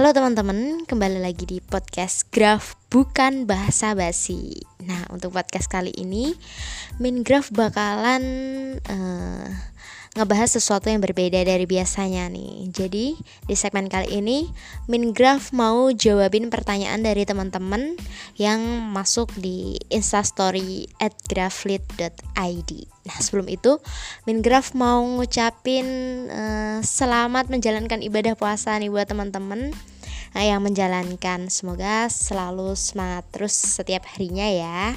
Halo teman-teman, kembali lagi di podcast Graf bukan bahasa basi. Nah, untuk podcast kali ini, Min Graf bakalan uh, ngebahas sesuatu yang berbeda dari biasanya nih. Jadi, di segmen kali ini Mingraph mau jawabin pertanyaan dari teman-teman yang masuk di instastory at graflit.id. Nah, sebelum itu Mingraph mau ngucapin uh, selamat menjalankan ibadah puasa nih buat teman-teman yang menjalankan. Semoga selalu semangat terus setiap harinya ya.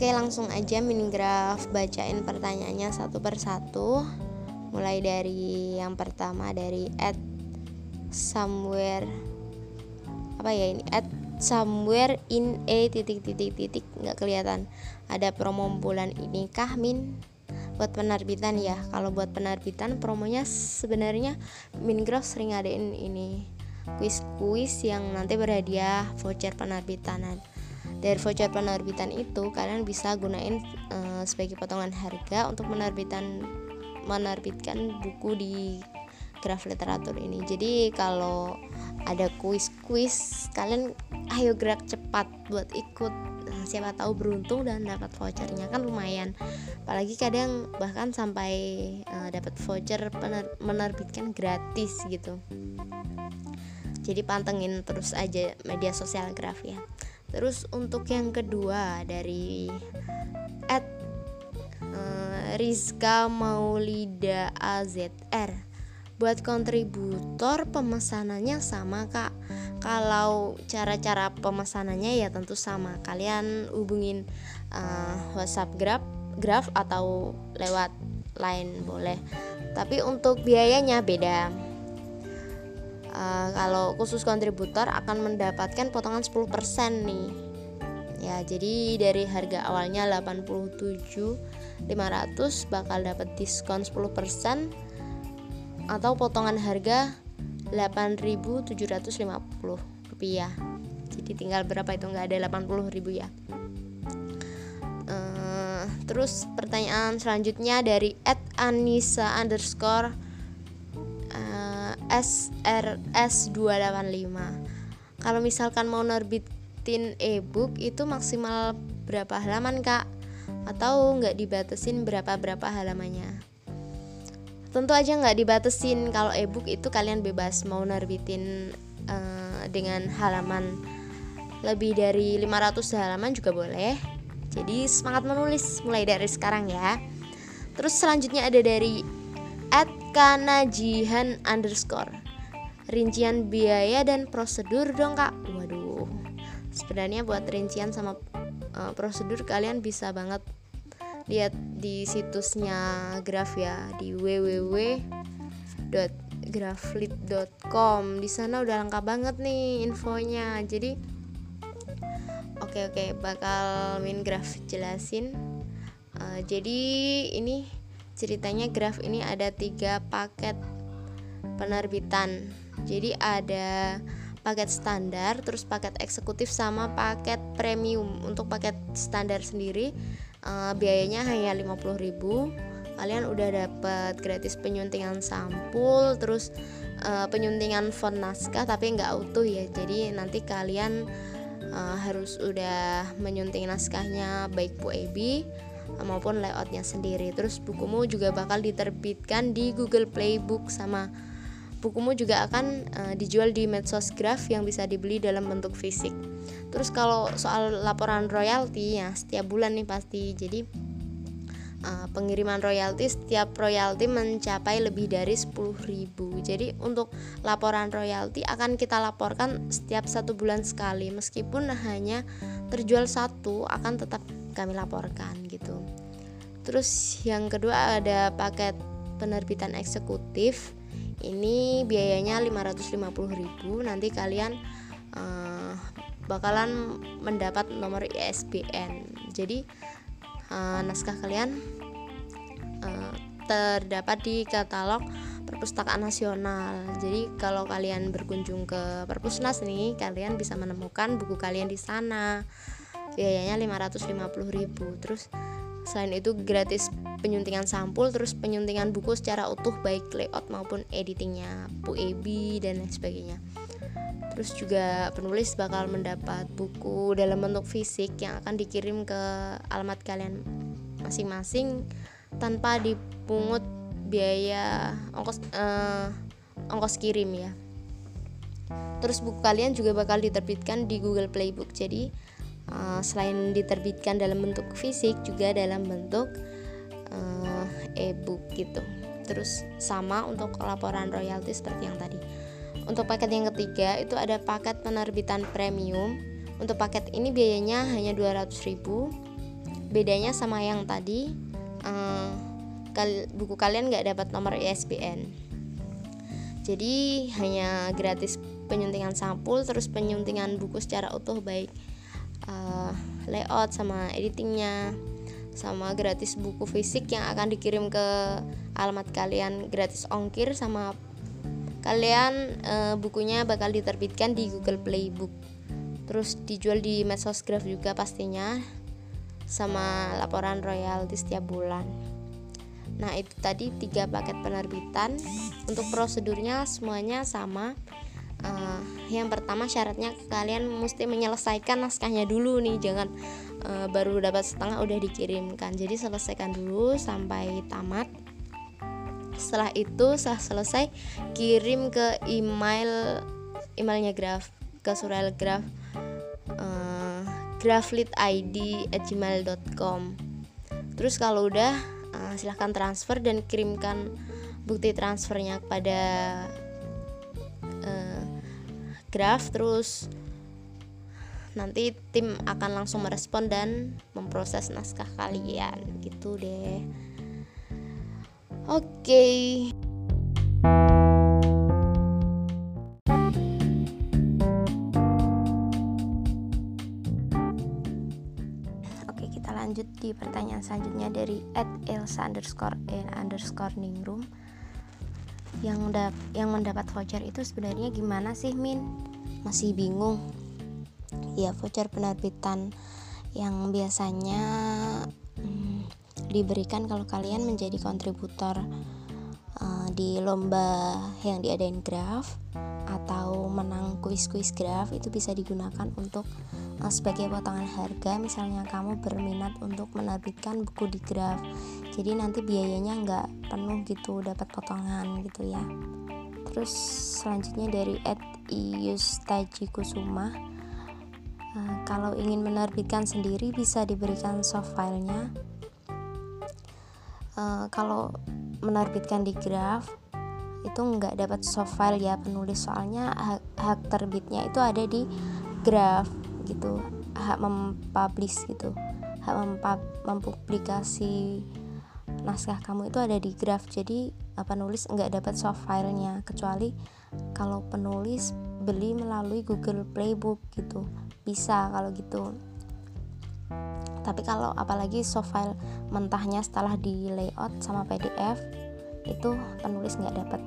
Oke langsung aja minigraf bacain pertanyaannya satu persatu Mulai dari yang pertama dari at somewhere Apa ya ini at somewhere in a titik titik titik nggak kelihatan. Ada promo bulan ini kah Min? Buat penerbitan ya. Kalau buat penerbitan promonya sebenarnya Mingraph sering adain ini. Kuis-kuis yang nanti berhadiah voucher penerbitan. Dari voucher penerbitan itu kalian bisa gunain uh, sebagai potongan harga untuk menerbitan menerbitkan buku di graf literatur ini. Jadi kalau ada kuis-kuis kalian ayo gerak cepat buat ikut. Nah, siapa tahu beruntung dan dapat vouchernya. Kan lumayan. Apalagi kadang bahkan sampai uh, dapat voucher pener menerbitkan gratis gitu. Jadi pantengin terus aja media sosial graf ya. Terus untuk yang kedua dari at uh, Rizka Maulida AZR buat kontributor pemesanannya sama kak. Kalau cara-cara pemesanannya ya tentu sama. Kalian hubungin uh, WhatsApp Grab Grab atau lewat lain boleh. Tapi untuk biayanya beda. Uh, kalau khusus kontributor akan mendapatkan potongan 10% nih. Ya jadi dari harga awalnya 87.500 bakal dapat diskon 10% atau potongan harga 8.750 rupiah. Jadi tinggal berapa itu? Nggak ada 80 ribu ya. Uh, terus pertanyaan selanjutnya dari @anisa underscore SRS 285 kalau misalkan mau nerbitin e-book itu maksimal berapa halaman kak? Atau nggak dibatasin berapa-berapa halamannya tentu aja nggak dibatasin. Kalau e-book itu kalian bebas mau nerbitin uh, dengan halaman lebih dari 500 halaman juga boleh. Jadi semangat menulis mulai dari sekarang ya. Terus selanjutnya ada dari at kanajihan underscore. Rincian biaya dan prosedur dong kak. Waduh. Sebenarnya buat rincian sama uh, prosedur kalian bisa banget lihat di situsnya Graf ya di www.graflit.com di sana udah lengkap banget nih infonya. Jadi oke oke bakal min Graf jelasin. Uh, jadi ini ceritanya graf ini ada tiga paket penerbitan. Jadi ada paket standar terus paket eksekutif sama paket premium. Untuk paket standar sendiri uh, biayanya hanya 50.000 kalian udah dapat gratis penyuntingan sampul terus uh, penyuntingan font naskah tapi nggak utuh ya. Jadi nanti kalian uh, harus udah menyunting naskahnya baik Bu Ebi maupun layoutnya sendiri. Terus bukumu juga bakal diterbitkan di Google Playbook sama bukumu juga akan uh, dijual di medsos graf yang bisa dibeli dalam bentuk fisik terus kalau soal laporan royalti ya setiap bulan nih pasti. Jadi uh, pengiriman royalti setiap royalti mencapai lebih dari 10.000 jadi untuk laporan royalti akan kita laporkan setiap satu bulan sekali. Meskipun hanya terjual satu akan tetap kami laporkan gitu. Terus yang kedua ada paket penerbitan eksekutif. Ini biayanya 550.000 nanti kalian uh, bakalan mendapat nomor ISBN jadi uh, naskah kalian uh, terdapat di katalog perpustakaan nasional. Jadi kalau kalian berkunjung ke perpusnas nih kalian bisa menemukan buku kalian di sana. Biayanya 550.000 terus selain itu gratis penyuntingan sampul terus penyuntingan buku secara utuh baik layout maupun editingnya Bu Ebi dan lain sebagainya. Terus juga penulis bakal mendapat buku dalam bentuk fisik yang akan dikirim ke alamat kalian masing-masing tanpa dipungut biaya ongkos uh, ongkos kirim ya. Terus buku kalian juga bakal diterbitkan di Google Playbook. Jadi uh, selain diterbitkan dalam bentuk fisik juga dalam bentuk uh, e-book gitu. Terus sama untuk laporan royalti seperti yang tadi. Untuk paket yang ketiga itu ada paket penerbitan premium. Untuk paket ini biayanya hanya 200.000 bedanya sama yang tadi uh, buku kalian nggak dapat nomor ISBN jadi hanya gratis penyuntingan sampul terus penyuntingan buku secara utuh baik uh, layout sama editingnya sama gratis buku fisik yang akan dikirim ke alamat kalian gratis ongkir sama kalian uh, bukunya bakal diterbitkan di Google Playbook terus dijual di medsos graph juga pastinya sama laporan royalti setiap bulan. Nah itu tadi tiga paket penerbitan. Untuk prosedurnya semuanya sama uh, yang pertama syaratnya kalian mesti menyelesaikan naskahnya dulu nih jangan uh, baru dapat setengah udah dikirimkan. Jadi selesaikan dulu sampai tamat. Setelah itu setelah selesai kirim ke email emailnya graf ke surel graf uh, graflitid@gmail.com terus kalau udah uh, silahkan transfer dan kirimkan bukti transfernya kepada graf terus nanti tim akan langsung merespon dan memproses naskah kalian. Gitu deh. Oke. Okay. Oke kita lanjut di pertanyaan selanjutnya dari at elsa underscore n underscore ningrum yang dap yang mendapat voucher itu sebenarnya gimana sih Min? Masih bingung. Ya voucher penerbitan yang biasanya hmm, diberikan kalau kalian menjadi kontributor uh, di lomba yang diadain Graf atau menang kuis-kuis Graf itu bisa digunakan untuk uh, sebagai potongan harga. Misalnya kamu berminat untuk menerbitkan buku di Graf jadi nanti biayanya nggak penuh gitu dapat potongan gitu ya. Terus selanjutnya dari Ed Yustaji Kusuma uh, kalau ingin menerbitkan sendiri bisa diberikan soft filenya. Uh, kalau menerbitkan di Graf itu nggak dapat soft file ya penulis. Soalnya hak, hak terbitnya itu ada di Graf gitu hak mempublish gitu hak mempublikasi naskah kamu itu ada di graf jadi penulis nggak dapat soft filenya kecuali kalau penulis beli melalui Google Playbook gitu. Bisa kalau gitu. Tapi kalau apalagi soft file mentahnya setelah di layout sama PDF itu penulis nggak dapat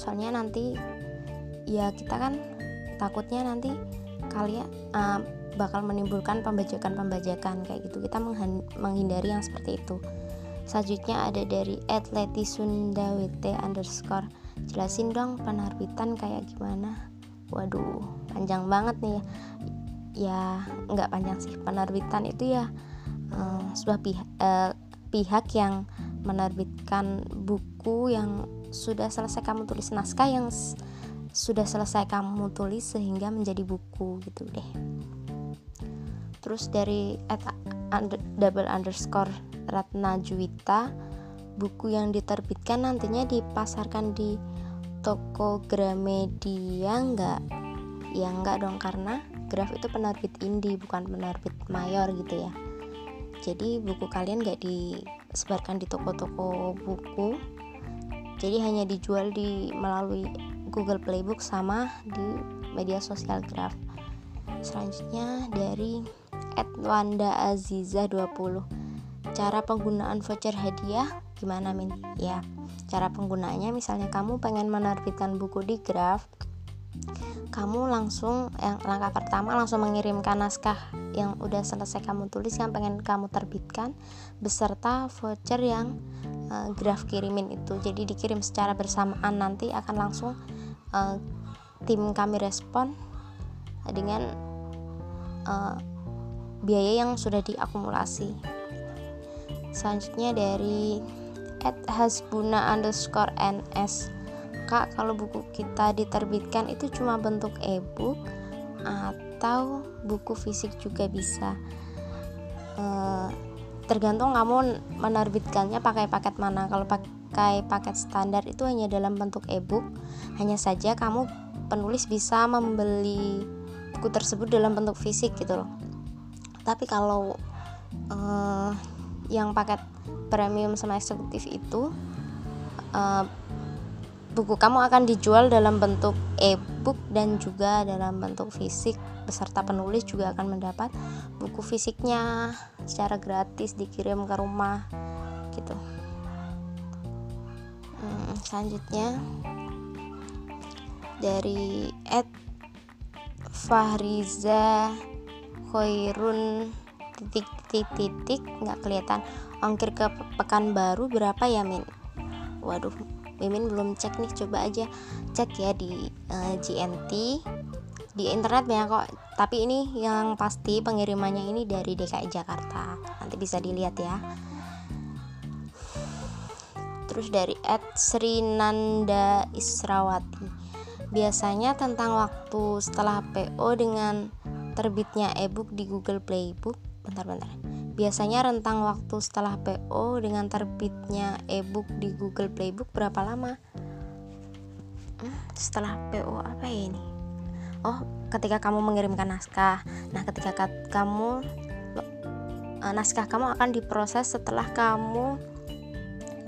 soalnya nanti ya kita kan takutnya nanti kalian uh, bakal menimbulkan pembajakan-pembajakan kayak gitu. Kita menghindari yang seperti itu. Selanjutnya ada dari @letisundawt underscore. Jelasin dong penerbitan kayak gimana. Waduh panjang banget nih ya. Ya nggak panjang sih Penerbitan itu ya uh, sebuah pihak, uh, pihak yang menerbitkan buku yang sudah selesai kamu tulis. Naskah yang sudah selesai kamu tulis sehingga menjadi buku gitu deh. Terus dari at under, double underscore Ratna Juwita buku yang diterbitkan nantinya dipasarkan di toko Gramedia enggak ya enggak dong karena Graf itu penerbit indie bukan penerbit mayor gitu ya. Jadi buku kalian enggak disebarkan di toko-toko buku. Jadi hanya dijual di melalui Google Playbook sama di media sosial Graf selanjutnya dari Edwanda Aziza 20 cara penggunaan voucher hadiah gimana min? Ya cara penggunaannya misalnya kamu pengen menerbitkan buku di graf kamu langsung yang langkah pertama langsung mengirimkan naskah yang udah selesai kamu tulis yang pengen kamu terbitkan beserta voucher yang uh, graf kirimin itu. Jadi dikirim secara bersamaan nanti akan langsung uh, tim kami respon dengan uh, biaya yang sudah diakumulasi. Selanjutnya dari at hasbuna underscore ns kak kalau buku kita diterbitkan itu cuma bentuk e-book atau buku fisik juga bisa. E, tergantung kamu menerbitkannya pakai paket mana. Kalau pakai paket standar itu hanya dalam bentuk e-book. Hanya saja kamu penulis bisa membeli buku tersebut dalam bentuk fisik gitu loh. Tapi kalau e, yang paket premium sama eksekutif itu e, buku kamu akan dijual dalam bentuk e-book dan juga dalam bentuk fisik beserta penulis juga akan mendapat buku fisiknya. Secara gratis dikirim ke rumah gitu. Hmm, selanjutnya dari Ed Fahriza Khairun titik titik titik nggak kelihatan. Ongkir ke Pekanbaru berapa ya Min? Waduh Mimin belum cek nih coba aja cek ya di uh, eh, GNT di internet banyak kok tapi ini yang pasti pengirimannya ini dari DKI Jakarta. Nanti bisa dilihat ya. Terus dari Ed Srinanda Israwati. Biasanya tentang waktu setelah PO dengan terbitnya ebook di Google Playbook. Bentar-bentar Biasanya rentang waktu setelah PO dengan terbitnya e-book di Google Playbook berapa lama? Hmm, setelah PO apa ya ini? Oh, ketika kamu mengirimkan naskah. Nah, ketika kamu uh, naskah kamu akan diproses setelah kamu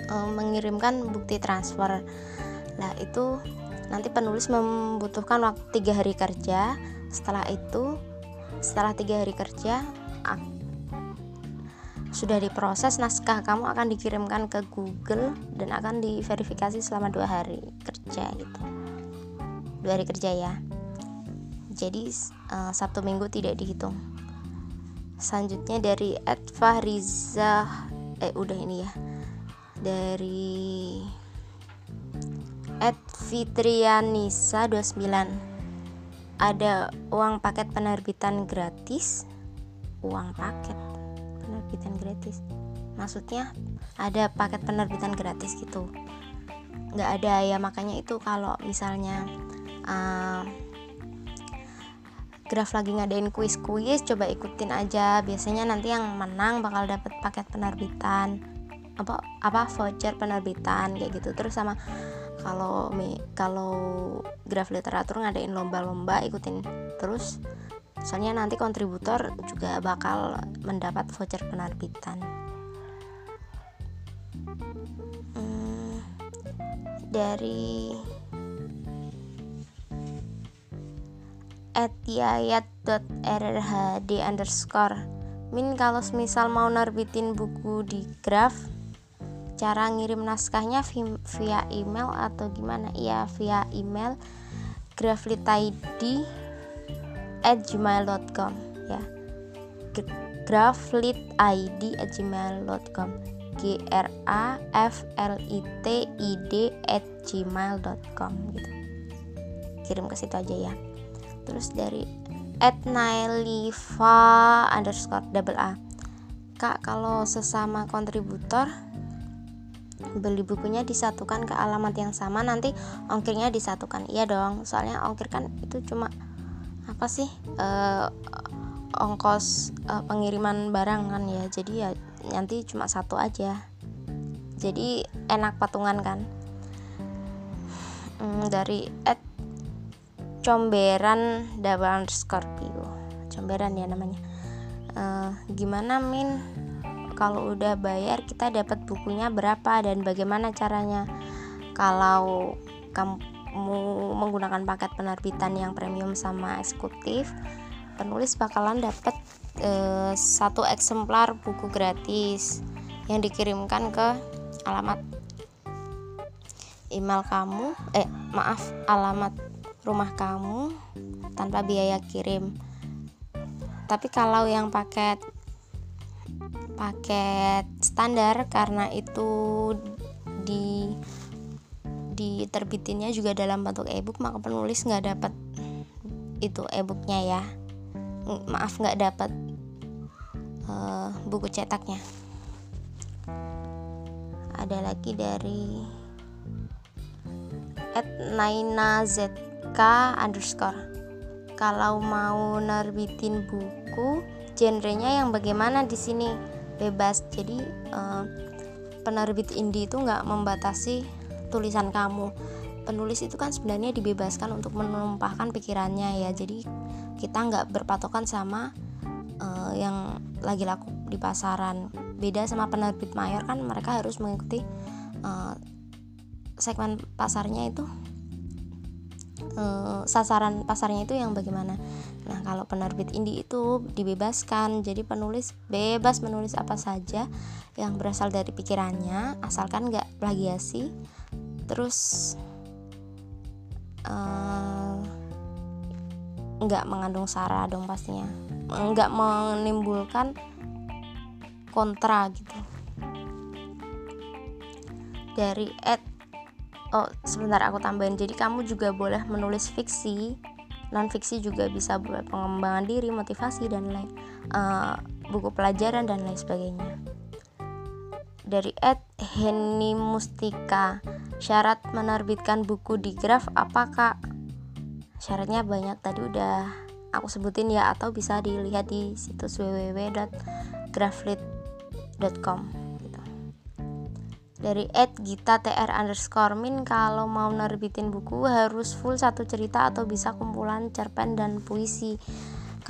uh, mengirimkan bukti transfer. Nah, itu nanti penulis membutuhkan waktu tiga hari kerja. Setelah itu, setelah tiga hari kerja sudah diproses naskah kamu akan dikirimkan ke Google dan akan diverifikasi selama dua hari kerja gitu. Dua hari kerja ya. Jadi uh, satu minggu tidak dihitung. Selanjutnya dari Adva Riza eh udah ini ya. Dari Fitrianisa 29 ada uang paket penerbitan gratis? Uang paket penerbitan gratis. Maksudnya ada paket penerbitan gratis gitu. Nggak ada ya makanya itu kalau misalnya uh, Graf lagi ngadain kuis-kuis coba ikutin aja. Biasanya nanti yang menang bakal dapet paket penerbitan apa apa voucher penerbitan kayak gitu. Terus sama kalau kalau graf literatur ngadain lomba-lomba ikutin terus soalnya nanti kontributor juga bakal mendapat voucher penerbitan. Hmm, dari etiayat.rrhd underscore. Min kalau misal mau nerbitin buku di graf cara ngirim naskahnya via email atau gimana? Iya via email. Graflitid at gmail.com ya. Graflitid at gmail.com g r a f l i t i d at gmail.com gitu. Kirim ke situ aja ya. Terus dari at nailiva underscore double a. Kak kalau sesama kontributor beli bukunya disatukan ke alamat yang sama nanti ongkirnya disatukan. Iya dong soalnya ongkir kan itu cuma apa sih uh, ongkos uh, pengiriman barang kan ya. Jadi ya nanti cuma satu aja. Jadi enak patungan kan. Hmm, dari at comberan double Scorpio comberan ya namanya. Uh, gimana min? Kalau udah bayar kita dapat bukunya berapa dan bagaimana caranya? Kalau kamu menggunakan paket penerbitan yang premium sama eksekutif penulis bakalan dapat e, satu eksemplar buku gratis yang dikirimkan ke alamat email kamu eh maaf alamat rumah kamu tanpa biaya kirim. Tapi kalau yang paket paket standar karena itu di diterbitinnya juga dalam bentuk ebook maka penulis nggak dapat itu ebooknya ya. Maaf nggak dapat uh, buku cetaknya. Ada lagi dari at Naina ZK underscore. Kalau mau nerbitin buku genrenya yang bagaimana di sini? Bebas. Jadi uh, penerbit indie itu nggak membatasi tulisan kamu. Penulis itu kan sebenarnya dibebaskan untuk menumpahkan pikirannya ya. Jadi kita nggak berpatokan sama uh, yang lagi laku di pasaran. Beda sama penerbit mayor kan mereka harus mengikuti uh, segmen pasarnya itu uh, sasaran pasarnya itu yang bagaimana. Nah kalau penerbit indie itu dibebaskan. Jadi penulis bebas menulis apa saja yang berasal dari pikirannya asalkan nggak plagiasi terus nggak uh, mengandung sara dong pastinya. Nggak menimbulkan kontra gitu. Dari Ed oh sebentar aku tambahin. Jadi kamu juga boleh menulis fiksi. Non fiksi juga bisa buat pengembangan diri motivasi dan lain uh, buku pelajaran dan lain sebagainya. Dari Ed Henny Mustika syarat menerbitkan buku di Graf apakah syaratnya banyak tadi udah aku sebutin ya atau bisa dilihat di situs www.graflit com gitu. dari Ed Gita TR underscore min kalau mau nerbitin buku harus full satu cerita atau bisa kumpulan cerpen dan puisi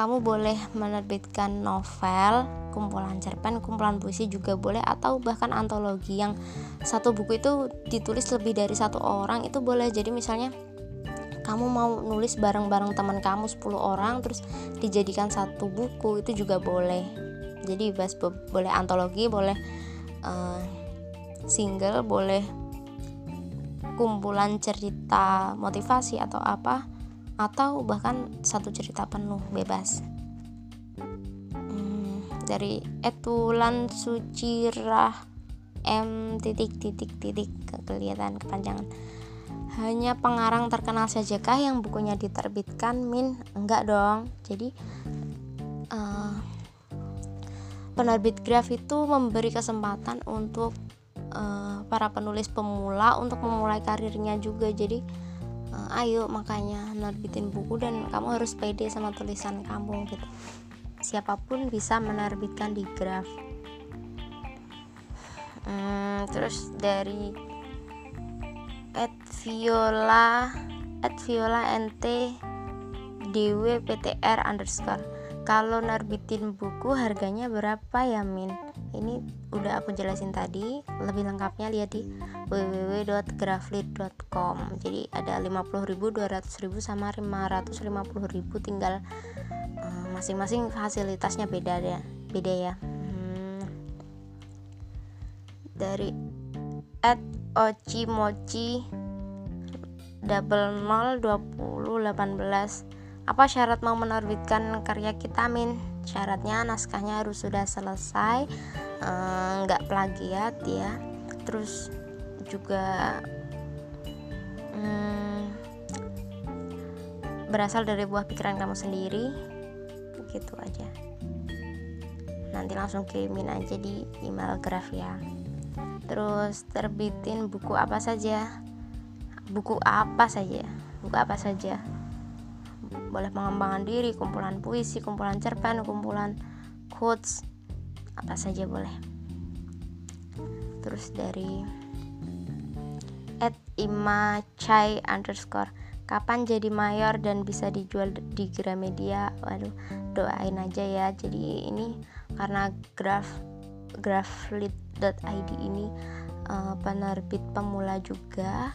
kamu boleh menerbitkan novel kumpulan cerpen, kumpulan puisi juga boleh atau bahkan antologi yang satu buku itu ditulis lebih dari satu orang itu boleh. Jadi misalnya kamu mau nulis bareng-bareng teman kamu 10 orang terus dijadikan satu buku itu juga boleh. Jadi bebas boleh antologi boleh uh, single boleh kumpulan cerita motivasi atau apa atau bahkan satu cerita penuh bebas. Hmm, dari etulan sucirah m titik titik titik kelihatan kepanjangan. Hanya pengarang terkenal sajakah yang bukunya diterbitkan min? Enggak dong. Jadi uh, penerbit graf itu memberi kesempatan untuk uh, para penulis pemula untuk memulai karirnya juga. Jadi uh, ayo makanya nerbitin buku dan kamu harus pede sama tulisan kamu gitu. Siapa pun bisa menerbitkan di graf. Hmm, terus dari at viola at viola nt dwptr underscore kalau nerbitin buku harganya berapa ya Min? Ini udah aku jelasin tadi lebih lengkapnya lihat di www.graflit.com jadi ada 50.000 200.000 sama 550.000 tinggal eh, masing-masing uh, fasilitasnya beda ya beda ya. Hmm. dari at ochimochi double 0 20 18 apa syarat mau menerbitkan karya kita? Min syaratnya naskahnya harus sudah selesai eh, nggak plagiat ya. Terus juga hmm, berasal dari buah pikiran kamu sendiri. Gitu aja. Nanti langsung kirimin aja di email graf ya. Terus terbitin buku apa saja? Buku apa saja? Buku apa saja boleh pengembangan diri kumpulan puisi kumpulan cerpen kumpulan quotes apa saja boleh. Terus dari at imachai underscore kapan jadi mayor dan bisa dijual di Gramedia? Waduh doain aja ya. Jadi ini karena graf graflit.id ini uh, penerbit pemula juga.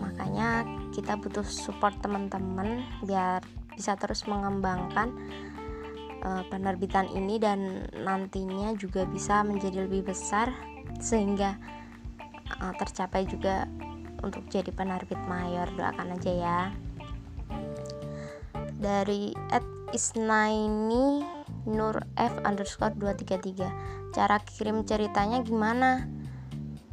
Makanya kita butuh support teman-teman biar bisa terus mengembangkan uh, penerbitan ini dan nantinya juga bisa menjadi lebih besar sehingga uh, tercapai juga untuk jadi penerbit mayor doakan aja ya. Dari at isnaini nur f underscore 233 cara kirim ceritanya gimana?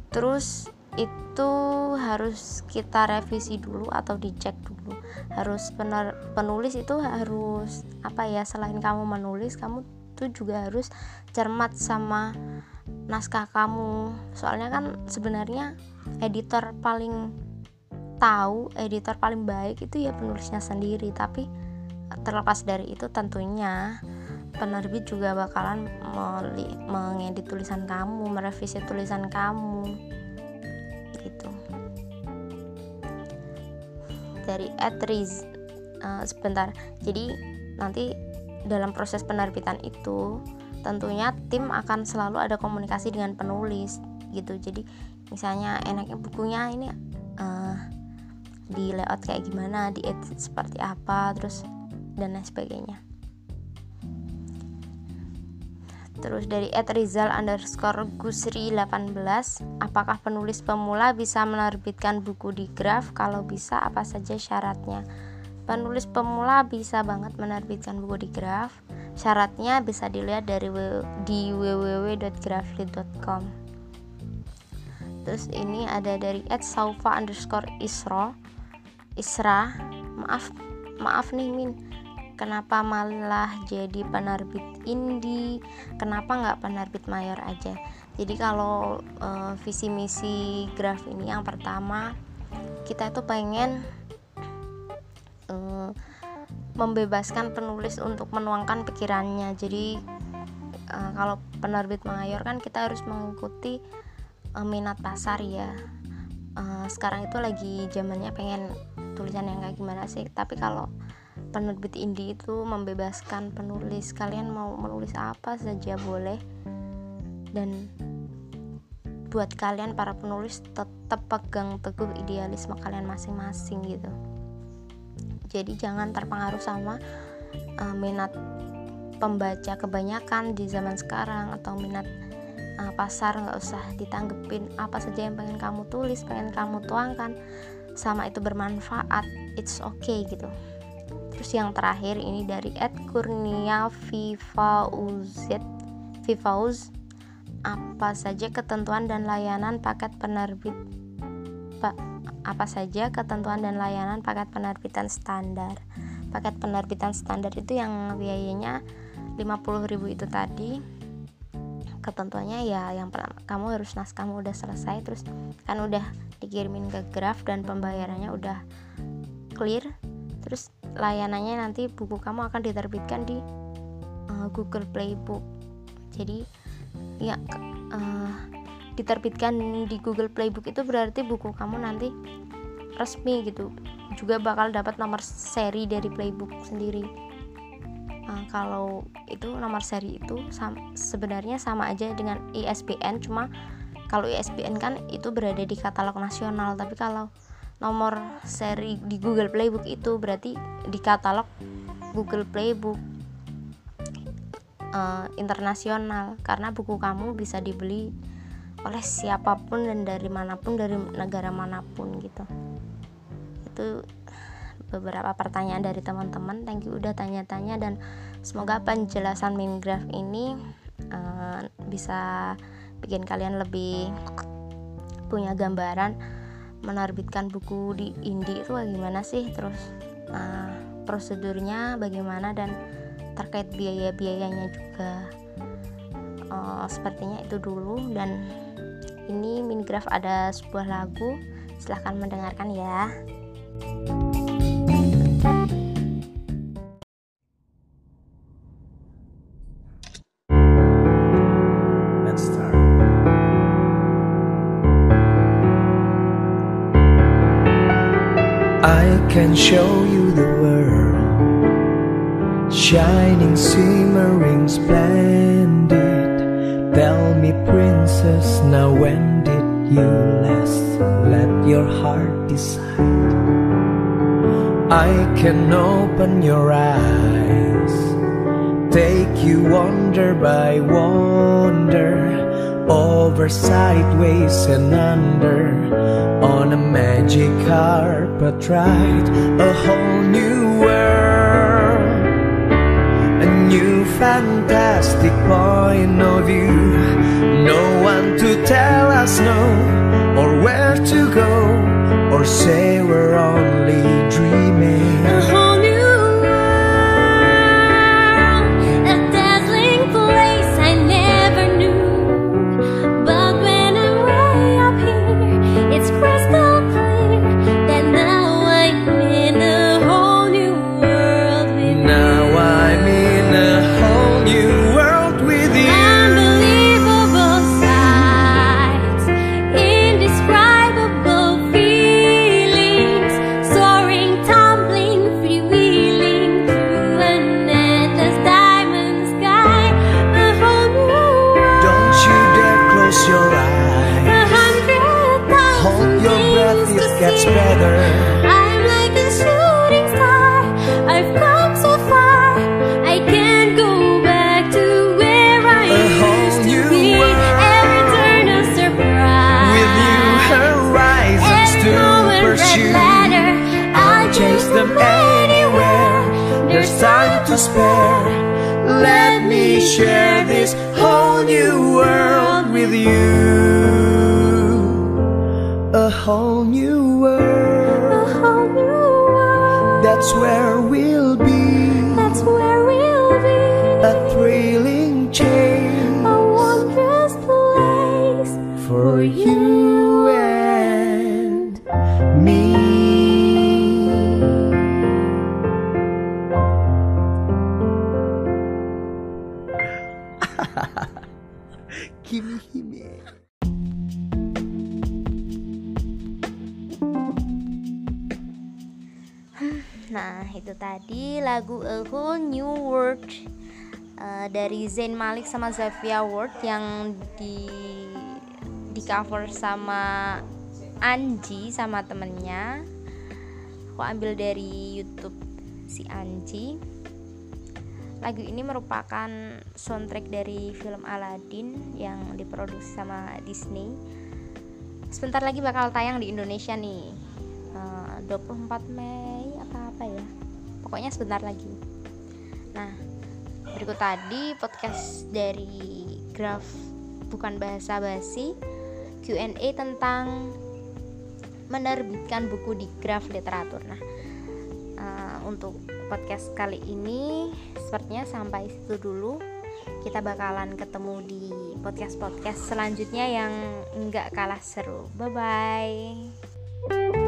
Terus itu harus kita revisi dulu atau dicek dulu? Harus benar penulis itu harus apa ya selain kamu menulis kamu tuh juga harus cermat sama naskah kamu. Soalnya kan sebenarnya editor paling tahu editor paling baik itu ya penulisnya sendiri. Tapi terlepas dari itu tentunya penerbit juga bakalan mengedit tulisan kamu merevisi tulisan kamu. Gitu. Dari Etriz uh, sebentar jadi nanti dalam proses penerbitan itu tentunya tim akan selalu ada komunikasi dengan penulis gitu jadi misalnya enaknya bukunya ini uh, di layout kayak gimana di edit seperti apa terus dan lain sebagainya Terus dari @rizal underscore gusri 18 Apakah penulis pemula bisa menerbitkan buku di graf? Kalau bisa apa saja syaratnya? Penulis pemula bisa banget menerbitkan buku di graf Syaratnya bisa dilihat dari di www.grafly.com Terus ini ada dari @saufa underscore isra Isra. Maaf, maaf nih Min. Kenapa malah jadi penerbit indie kenapa nggak penerbit mayor aja? Jadi kalau uh, visi misi graf ini yang pertama kita itu pengen membebaskan penulis untuk menuangkan pikirannya. Jadi uh, kalau penerbit mayor kan kita harus mengikuti uh, minat pasar ya. Uh, sekarang itu lagi zamannya pengen tulisan yang kayak gimana sih? Tapi kalau penerbit indie itu membebaskan penulis kalian mau menulis apa saja boleh. Dan buat kalian para penulis tetap pegang teguh idealisme kalian masing-masing gitu jadi jangan terpengaruh sama uh, minat pembaca kebanyakan di zaman sekarang atau minat uh, pasar nggak usah ditanggepin. Apa saja yang pengen kamu tulis pengen kamu tuangkan sama itu bermanfaat it's okay gitu. Terus yang terakhir ini dari Ed Kurnia Vivauzet Vivauz apa saja ketentuan dan layanan paket penerbit Pak apa saja ketentuan dan layanan paket penerbitan standar? Paket penerbitan standar itu yang biayanya 50.000 itu tadi. Ketentuannya ya yang pertama kamu harus naskahmu udah selesai terus kan udah dikirimin ke graf dan pembayarannya udah clear. Terus layanannya nanti buku kamu akan diterbitkan di uh, Google Playbook. Jadi ya uh, diterbitkan di Google Playbook itu berarti buku kamu nanti resmi gitu. Juga bakal dapat nomor seri dari Playbook sendiri. Uh, kalau itu nomor seri itu sam sebenarnya sama aja dengan ISBN cuma kalau ISBN kan itu berada di katalog nasional tapi kalau nomor seri di Google Playbook itu berarti di katalog Google Playbook uh, internasional. Karena buku kamu bisa dibeli oleh siapa pun dan dari mana pun dari negara mana pun gitu. Itu beberapa pertanyaan dari teman-teman. Thank you udah tanya-tanya dan semoga penjelasan Mingraph ini uh, bisa bikin kalian lebih punya gambaran menerbitkan buku di indie itu bagaimana sih? Terus uh, prosedurnya bagaimana dan terkait biaya-biayanya juga. Uh, sepertinya itu dulu dan ini Mingraph ada sebuah lagu. Silahkan mendengarkan ya. Can show you the world. Shining, shimmering, splendid now when did you last Let your heart decide I can open your eyes Take you wonder by wonder over sideways and under on a magic carpet ride a whole new world a new fantastic point of view. No one to tell us no, or where to go, or say we're only dreaming. To spare. Let me share this whole new world with you. A whole new lagu A Whole New World eh, dari Zayn Malik sama Zavia Ward yang di di cover sama Anji sama temennya. Aku ambil dari YouTube si Anji. Lagu ini merupakan soundtrack dari film Aladdin yang diproduksi sama Disney. Sebentar lagi bakal tayang di Indonesia nih. Eh, 24 Mei apa apa ya. Pokoknya sebentar lagi. Nah, berikut tadi podcast dari Graf bukan bahasa basi Q&A tentang menerbitkan buku di Graf literatur. Nah, eh, untuk podcast kali ini sepertinya sampai situ dulu. Kita bakalan ketemu di podcast-podcast selanjutnya yang nggak kalah seru. Bye bye.